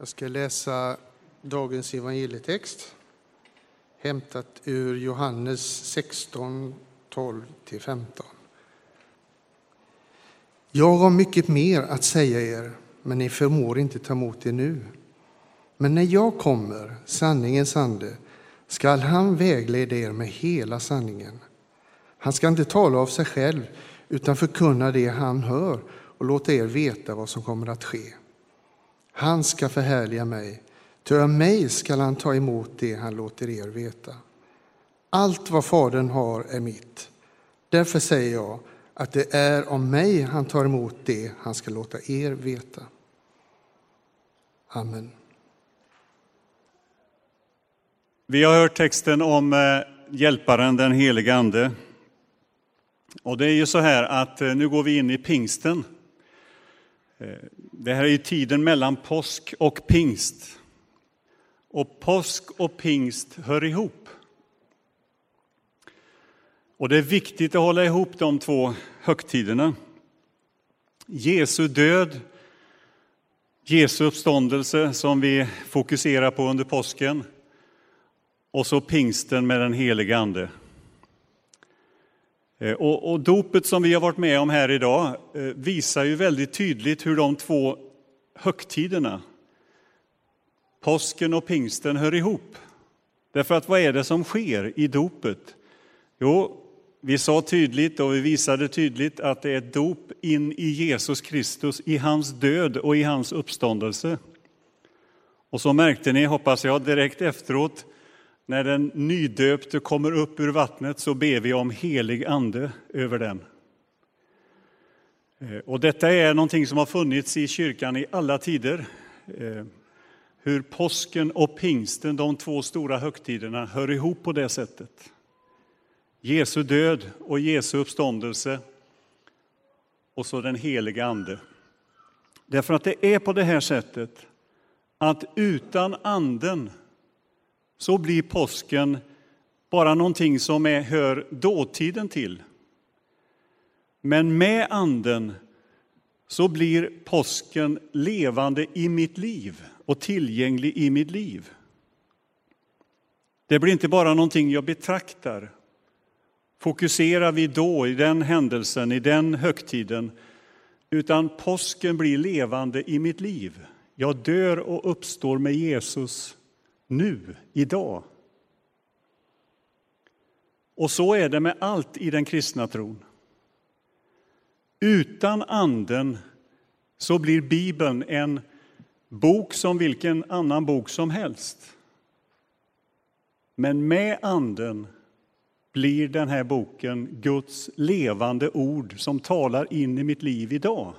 Jag ska läsa dagens evangelietext hämtat ur Johannes 16, 12-15. Jag har mycket mer att säga er, men ni förmår inte ta emot det nu. Men när jag kommer, sanningens ande, skall han vägleda er med hela sanningen. Han ska inte tala av sig själv, utan förkunna det han hör och låta er veta vad som kommer att ske. Han ska förhärliga mig, ty av mig skall han ta emot det han låter er veta. Allt vad Fadern har är mitt. Därför säger jag att det är om mig han tar emot det han ska låta er veta. Amen. Vi har hört texten om eh, Hjälparen, den helige Ande. Och det är ju så här att eh, nu går vi in i pingsten. Eh, det här är ju tiden mellan påsk och pingst. Och påsk och pingst hör ihop. Och det är viktigt att hålla ihop de två högtiderna. Jesu död, Jesu uppståndelse som vi fokuserar på under påsken och så pingsten med den helige Ande. Eh, och, och dopet som vi har varit med om här idag eh, visar ju väldigt tydligt hur de två högtiderna, påsken och pingsten, hör ihop. Därför att vad är det som sker i dopet? Jo, vi sa tydligt och vi visade tydligt att det är ett dop in i Jesus Kristus, i hans död och i hans uppståndelse. Och så märkte ni, hoppas jag, direkt efteråt när den nydöpte kommer upp ur vattnet så ber vi om helig ande över den. Eh, och detta är någonting som har funnits i kyrkan i alla tider. Eh, hur påsken och pingsten, de två stora högtiderna, hör ihop på det sättet. Jesu död och Jesu uppståndelse och så den heliga Ande. Därför att det är på det här sättet att utan Anden så blir påsken bara någonting som är, hör dåtiden till. Men med Anden så blir påsken levande i mitt liv och tillgänglig i mitt liv. Det blir inte bara någonting jag betraktar. Fokuserar vi då i den händelsen, i den högtiden, utan påsken blir levande i mitt liv. Jag dör och uppstår med Jesus nu, idag. Och så är det med allt i den kristna tron. Utan Anden så blir Bibeln en bok som vilken annan bok som helst. Men med Anden blir den här boken Guds levande ord som talar in i mitt liv idag.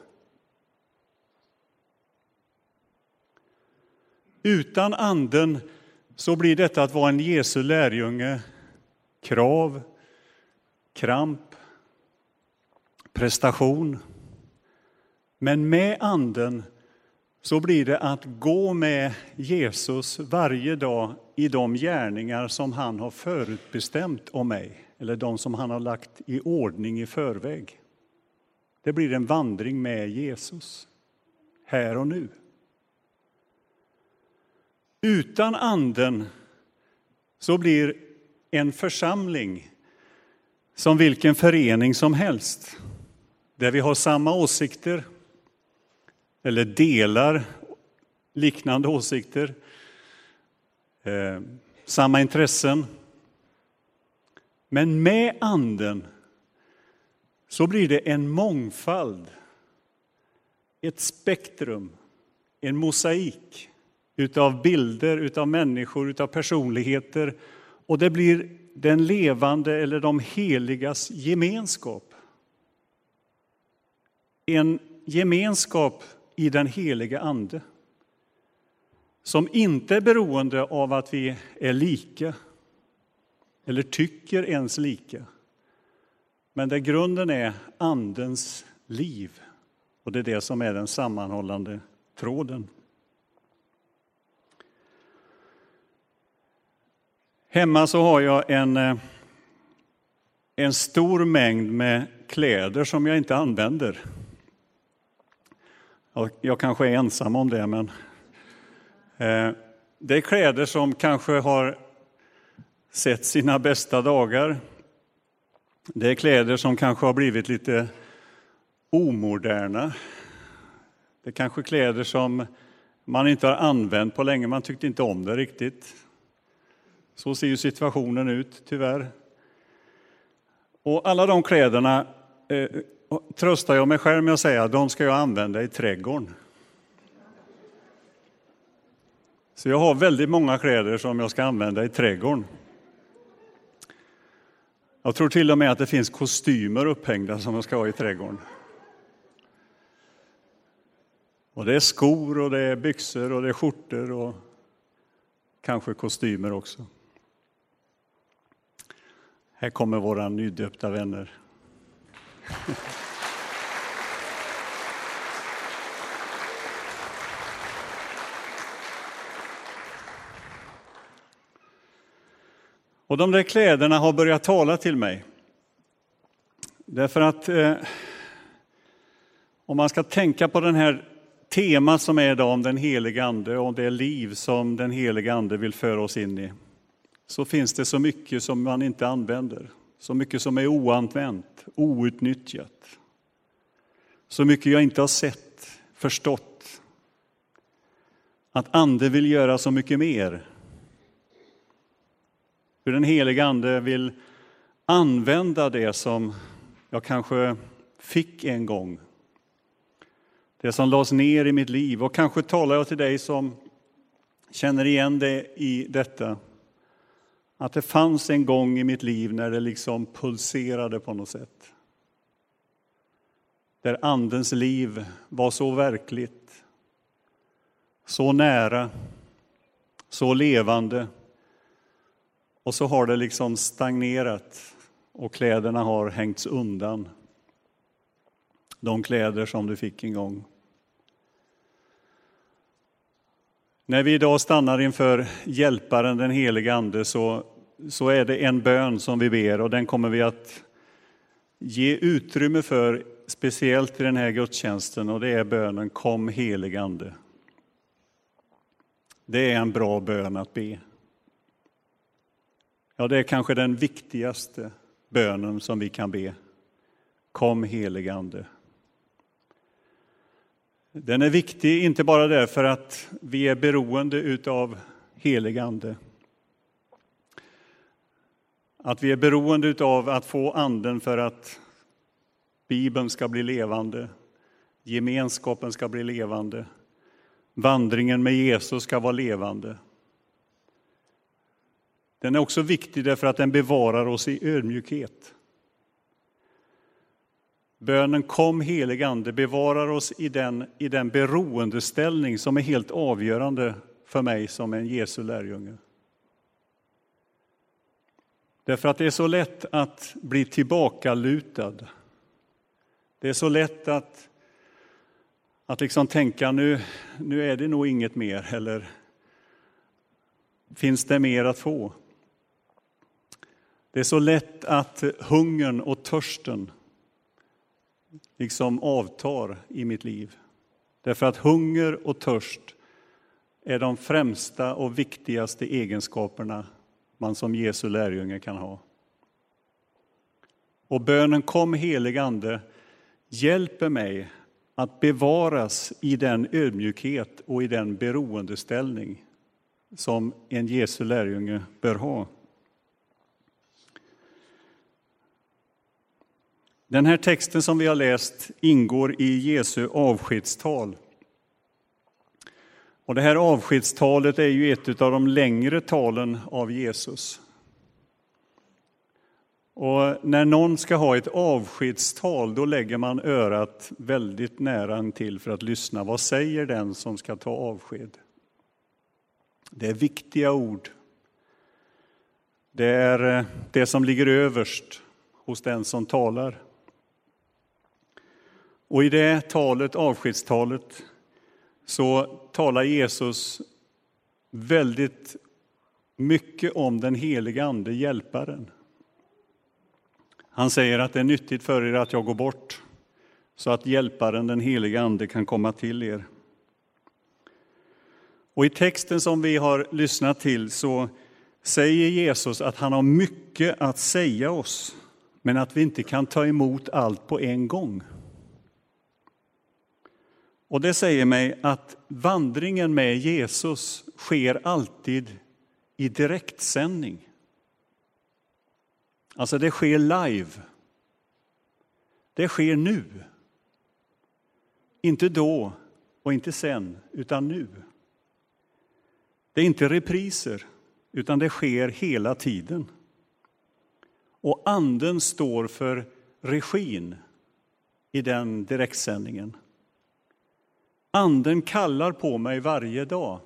Utan Anden så blir detta att vara en Jesu lärjunge krav, kramp, prestation. Men med Anden så blir det att gå med Jesus varje dag i de gärningar som han har förutbestämt om mig, eller de som han har lagt i ordning i förväg. Det blir en vandring med Jesus, här och nu. Utan Anden så blir en församling som vilken förening som helst, där vi har samma åsikter eller delar liknande åsikter, eh, samma intressen. Men med Anden så blir det en mångfald, ett spektrum, en mosaik utav bilder, utav människor, utav personligheter. Och det blir den levande eller de heligas gemenskap. En gemenskap i den heliga Ande som inte är beroende av att vi är lika eller tycker ens lika. Men där grunden är Andens liv och det är det som är den sammanhållande tråden. Hemma så har jag en, eh, en stor mängd med kläder som jag inte använder. Jag kanske är ensam om det, men eh, det är kläder som kanske har sett sina bästa dagar. Det är kläder som kanske har blivit lite omoderna. Det är kanske kläder som man inte har använt på länge, man tyckte inte om det riktigt. Så ser ju situationen ut, tyvärr. Och alla de kläderna eh, tröstar jag mig själv med att säga, de ska jag använda i trädgården. Så jag har väldigt många kläder som jag ska använda i trädgården. Jag tror till och med att det finns kostymer upphängda som jag ska ha i trädgården. Och det är skor och det är byxor och det är skjortor och kanske kostymer också. Här kommer våra nydöpta vänner. Och de där kläderna har börjat tala till mig. Därför att eh, om man ska tänka på den här temat som är idag om den helige Ande och det liv som den helige Ande vill föra oss in i, så finns det så mycket som man inte använder. Så mycket som är oanvänt, outnyttjat. Så mycket jag inte har sett, förstått. Att Ande vill göra så mycket mer. Hur den helige Ande vill använda det som jag kanske fick en gång. Det som lades ner i mitt liv. Och kanske talar jag till dig som känner igen det i detta. Att det fanns en gång i mitt liv när det liksom pulserade på något sätt. Där Andens liv var så verkligt, så nära, så levande. Och så har det liksom stagnerat och kläderna har hängts undan. De kläder som du fick en gång. När vi idag stannar inför Hjälparen, den helige Ande, så, så är det en bön som vi ber och den kommer vi att ge utrymme för, speciellt i den här gudstjänsten, och det är bönen Kom helig Ande. Det är en bra bön att be. Ja, det är kanske den viktigaste bönen som vi kan be. Kom helig Ande. Den är viktig inte bara därför att vi är beroende utav helig Ande. Att vi är beroende utav att få Anden för att Bibeln ska bli levande, gemenskapen ska bli levande, vandringen med Jesus ska vara levande. Den är också viktig därför att den bevarar oss i ödmjukhet. Bönen Kom helig Ande bevarar oss i den, i den beroendeställning som är helt avgörande för mig som en Jesu lärjunge. Därför att det är så lätt att bli tillbakalutad. Det är så lätt att, att liksom tänka nu, nu är det nog inget mer, eller finns det mer att få? Det är så lätt att hungern och törsten liksom avtar i mitt liv. Därför att hunger och törst är de främsta och viktigaste egenskaperna man som Jesu lärjunge kan ha. Och bönen Kom helig Ande hjälper mig att bevaras i den ödmjukhet och i den beroendeställning som en Jesu lärjunge bör ha. Den här texten som vi har läst ingår i Jesu avskedstal. Och det här avskedstalet är ju ett av de längre talen av Jesus. Och när någon ska ha ett avskedstal, då lägger man örat väldigt nära till för att lyssna. Vad säger den som ska ta avsked? Det är viktiga ord. Det är eh, det som ligger överst hos den som talar. Och i det talet, avskedstalet, så talar Jesus väldigt mycket om den helige Ande, Hjälparen. Han säger att det är nyttigt för er att jag går bort så att Hjälparen, den helige Ande, kan komma till er. Och i texten som vi har lyssnat till så säger Jesus att han har mycket att säga oss, men att vi inte kan ta emot allt på en gång. Och det säger mig att vandringen med Jesus sker alltid i direktsändning. Alltså det sker live. Det sker nu. Inte då och inte sen, utan nu. Det är inte repriser, utan det sker hela tiden. Och Anden står för regin i den direktsändningen. Anden kallar på mig varje dag.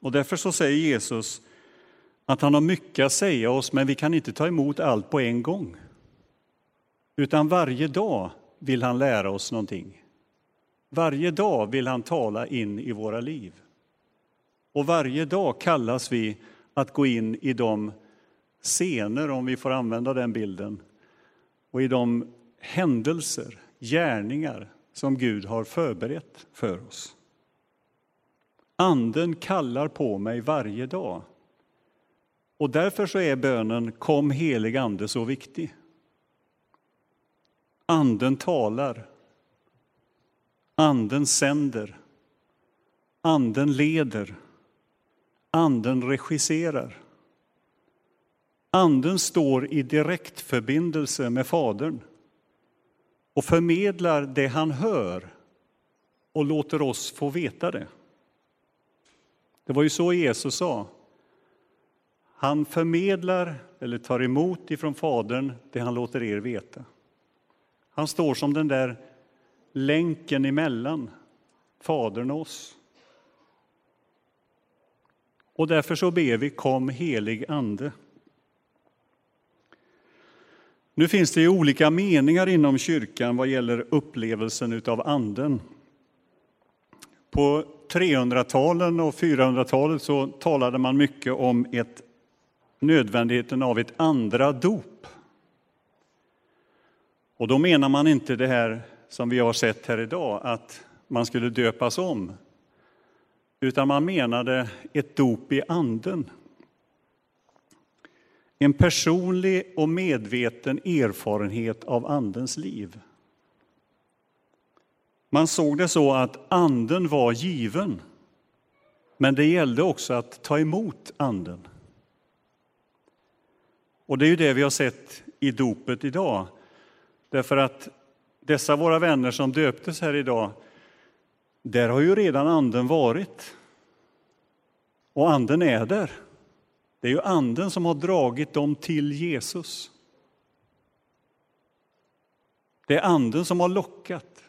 Och därför så säger Jesus att han har mycket att säga oss, men vi kan inte ta emot allt på en gång. Utan varje dag vill han lära oss någonting. Varje dag vill han tala in i våra liv. Och varje dag kallas vi att gå in i de scener, om vi får använda den bilden, och i de händelser, gärningar som Gud har förberett för oss. Anden kallar på mig varje dag. Och därför så är bönen Kom helig Ande så viktig. Anden talar. Anden sänder. Anden leder. Anden regisserar. Anden står i direktförbindelse med Fadern och förmedlar det han hör och låter oss få veta det. Det var ju så Jesus sa. Han förmedlar eller tar emot ifrån Fadern det han låter er veta. Han står som den där länken emellan Fadern och oss. Och därför så ber vi Kom helig Ande. Nu finns det ju olika meningar inom kyrkan vad gäller upplevelsen av Anden. På 300-talen och 400-talet så talade man mycket om ett, nödvändigheten av ett andra dop. Och då menar man inte det här som vi har sett här idag, att man skulle döpas om, utan man menade ett dop i anden. En personlig och medveten erfarenhet av Andens liv. Man såg det så att Anden var given, men det gällde också att ta emot Anden. Och det är ju det vi har sett i dopet idag. Därför att dessa våra vänner som döptes här idag, där har ju redan Anden varit. Och Anden är där. Det är ju Anden som har dragit dem till Jesus. Det är Anden som har lockat.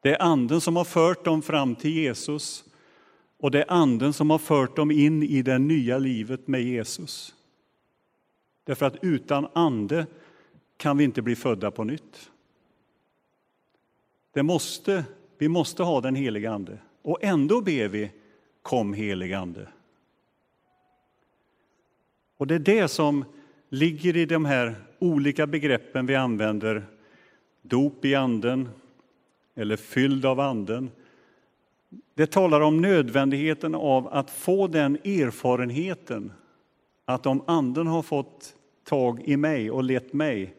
Det är Anden som har fört dem fram till Jesus och det är Anden som har fört dem in i det nya livet med Jesus. Därför att utan Ande kan vi inte bli födda på nytt. Det måste, vi måste ha den heliga Ande. Och ändå ber vi Kom helige Ande. Och det är det som ligger i de här olika begreppen vi använder. Dop i anden eller fylld av anden. Det talar om nödvändigheten av att få den erfarenheten att om anden har fått tag i mig och lett mig,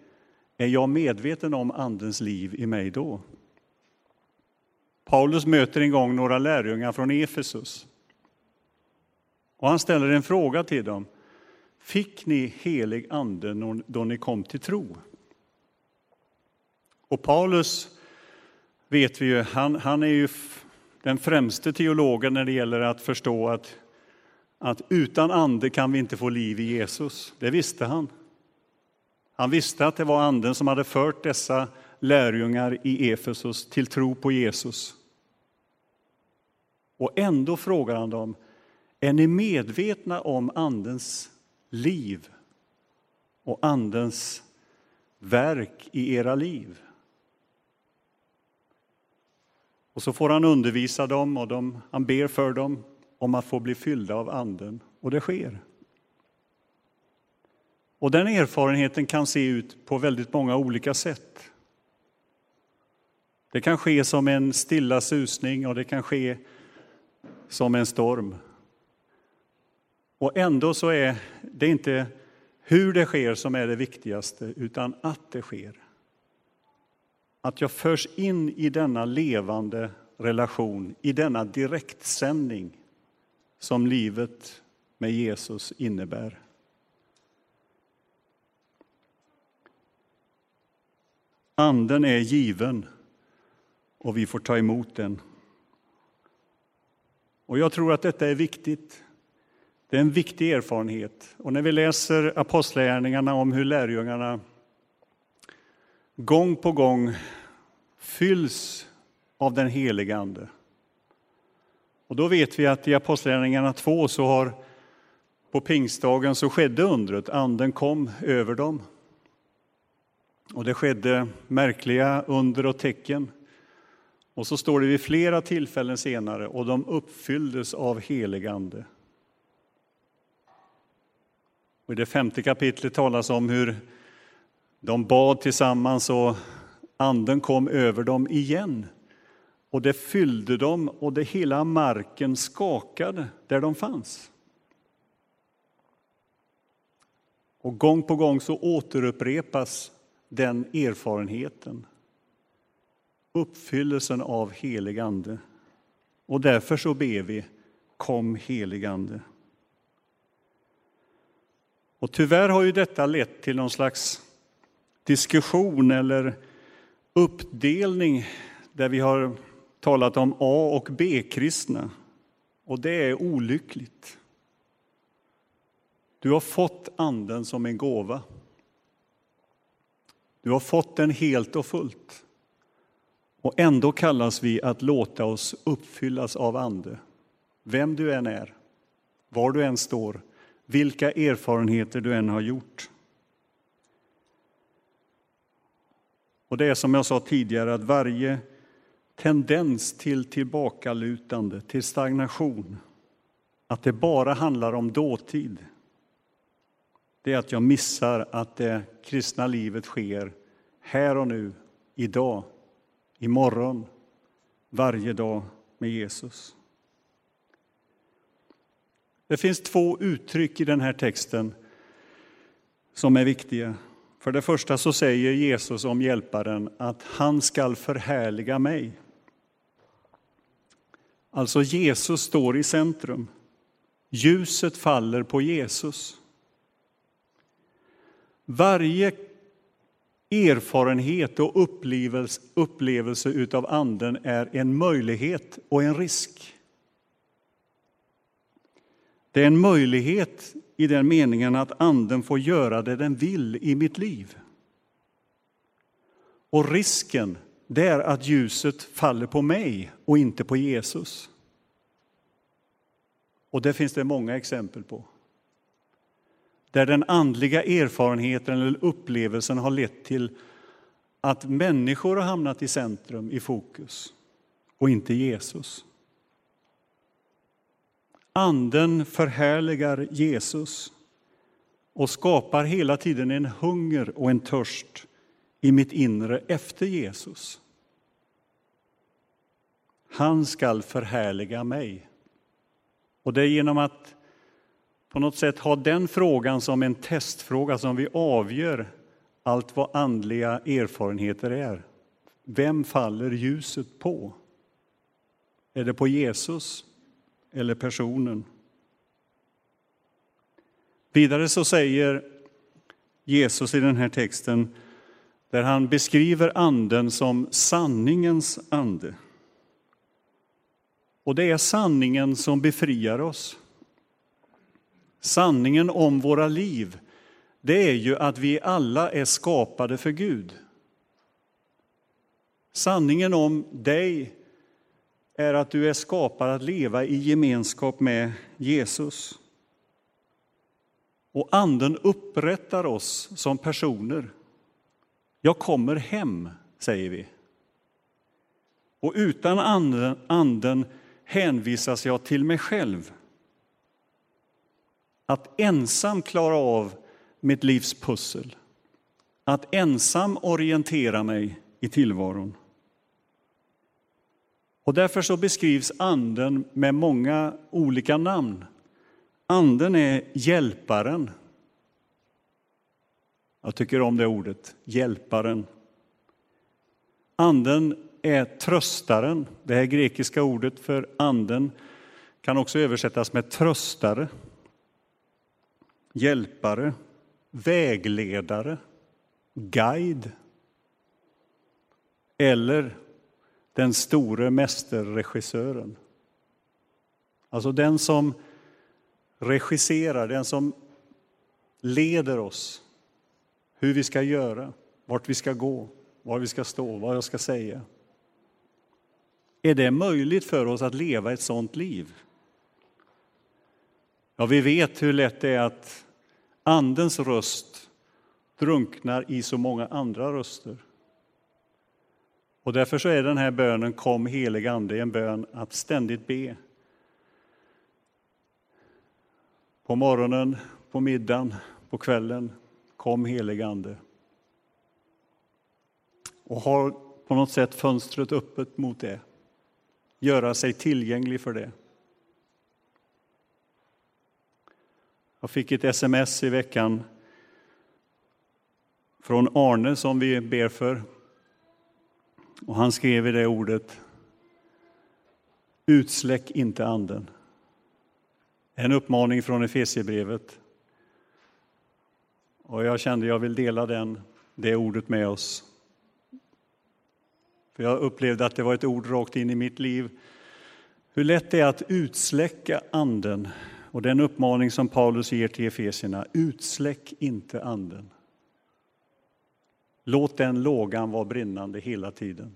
är jag medveten om andens liv i mig då? Paulus möter en gång några lärjungar från Efesus. Och han ställer en fråga till dem. Fick ni helig ande då ni kom till tro? Och Paulus vet vi ju, han, han är ju den främste teologen när det gäller att förstå att, att utan ande kan vi inte få liv i Jesus. Det visste han. Han visste att det var anden som hade fört dessa lärjungar i Efesus till tro på Jesus. Och ändå frågar han dem, är ni medvetna om andens liv och andens verk i era liv? Och så får han undervisa dem och de, han ber för dem om att få bli fyllda av anden, och det sker. Och den erfarenheten kan se ut på väldigt många olika sätt. Det kan ske som en stilla susning och det kan ske som en storm. Och ändå så är det inte hur det sker som är det viktigaste, utan att det sker. Att jag förs in i denna levande relation, i denna direktsändning som livet med Jesus innebär. Anden är given och vi får ta emot den. Och jag tror att detta är viktigt. Det är en viktig erfarenhet. Och när vi läser apostlagärningarna om hur lärjungarna gång på gång fylls av den helige Ande. Och då vet vi att i Apostlagärningarna 2 så har på pingstdagen så skedde undret, anden kom över dem. Och det skedde märkliga under och tecken. Och så står det vid flera tillfällen senare, och de uppfylldes av helig ande. Och I det femte kapitlet talas om hur de bad tillsammans och anden kom över dem igen. Och det fyllde dem och det hela marken skakade där de fanns. Och gång på gång så återupprepas den erfarenheten. Uppfyllelsen av helig ande. Och därför så ber vi, kom helig ande. Och tyvärr har ju detta lett till någon slags diskussion eller uppdelning där vi har talat om A och B-kristna. Och det är olyckligt. Du har fått Anden som en gåva. Du har fått den helt och fullt. Och ändå kallas vi att låta oss uppfyllas av Ande. Vem du än är, var du än står, vilka erfarenheter du än har gjort. Och det är som jag sa tidigare att varje tendens till tillbakalutande, till stagnation, att det bara handlar om dåtid, det är att jag missar att det kristna livet sker här och nu, idag, imorgon, varje dag med Jesus. Det finns två uttryck i den här texten som är viktiga. För det första så säger Jesus om hjälparen att han skall förhärliga mig. Alltså Jesus står i centrum. Ljuset faller på Jesus. Varje erfarenhet och upplevelse, upplevelse utav Anden är en möjlighet och en risk. Det är en möjlighet i den meningen att Anden får göra det den vill i mitt liv. Och risken det är att ljuset faller på mig och inte på Jesus. Och det finns det många exempel på. Där den andliga erfarenheten eller upplevelsen har lett till att människor har hamnat i centrum, i fokus, och inte Jesus. Anden förhärligar Jesus och skapar hela tiden en hunger och en törst i mitt inre efter Jesus. Han skall förhärliga mig. Och det är genom att på något sätt ha den frågan som en testfråga som vi avgör allt vad andliga erfarenheter är. Vem faller ljuset på? Är det på Jesus eller personen? Vidare så säger Jesus i den här texten där han beskriver anden som sanningens ande. Och det är sanningen som befriar oss. Sanningen om våra liv, det är ju att vi alla är skapade för Gud. Sanningen om dig är att du är skapad att leva i gemenskap med Jesus. Och Anden upprättar oss som personer. Jag kommer hem, säger vi. Och utan anden, anden hänvisas jag till mig själv. Att ensam klara av mitt livs pussel. Att ensam orientera mig i tillvaron. Och därför så beskrivs anden med många olika namn. Anden är hjälparen. Jag tycker om det ordet, hjälparen. Anden är tröstaren. Det här grekiska ordet för anden kan också översättas med tröstare, hjälpare, vägledare, guide eller den store mästerregissören. Alltså den som regisserar, den som leder oss hur vi ska göra, vart vi ska gå, var vi ska stå, vad jag ska säga. Är det möjligt för oss att leva ett sådant liv? Ja, vi vet hur lätt det är att Andens röst drunknar i så många andra röster. Och därför så är den här bönen Kom helig Ande en bön att ständigt be. På morgonen, på middagen, på kvällen. Kom helig Ande. Och ha på något sätt fönstret öppet mot det. Göra sig tillgänglig för det. Jag fick ett sms i veckan från Arne som vi ber för. Och han skrev i det ordet Utsläck inte anden. En uppmaning från Efesierbrevet. Och jag kände att jag vill dela den, det ordet med oss. För jag upplevde att det var ett ord rakt in i mitt liv. Hur lätt det är att utsläcka anden. Och den uppmaning som Paulus ger till Efesierna, utsläck inte anden. Låt den lågan vara brinnande hela tiden.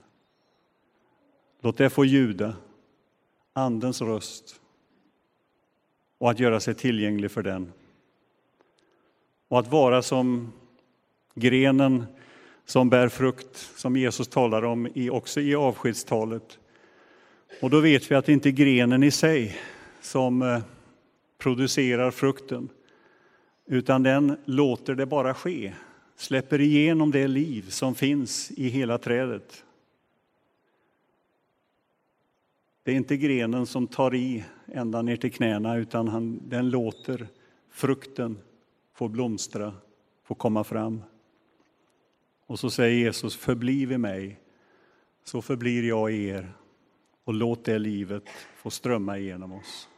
Låt det få ljuda, Andens röst, och att göra sig tillgänglig för den. Och att vara som grenen som bär frukt, som Jesus talar om i, också i avskedstalet. Och då vet vi att det inte är grenen i sig som eh, producerar frukten, utan den låter det bara ske släpper igenom det liv som finns i hela trädet. Det är inte grenen som tar i ända ner till knäna, utan han, den låter frukten få blomstra, få komma fram. Och så säger Jesus, förbliv i mig, så förblir jag i er och låt det livet få strömma igenom oss.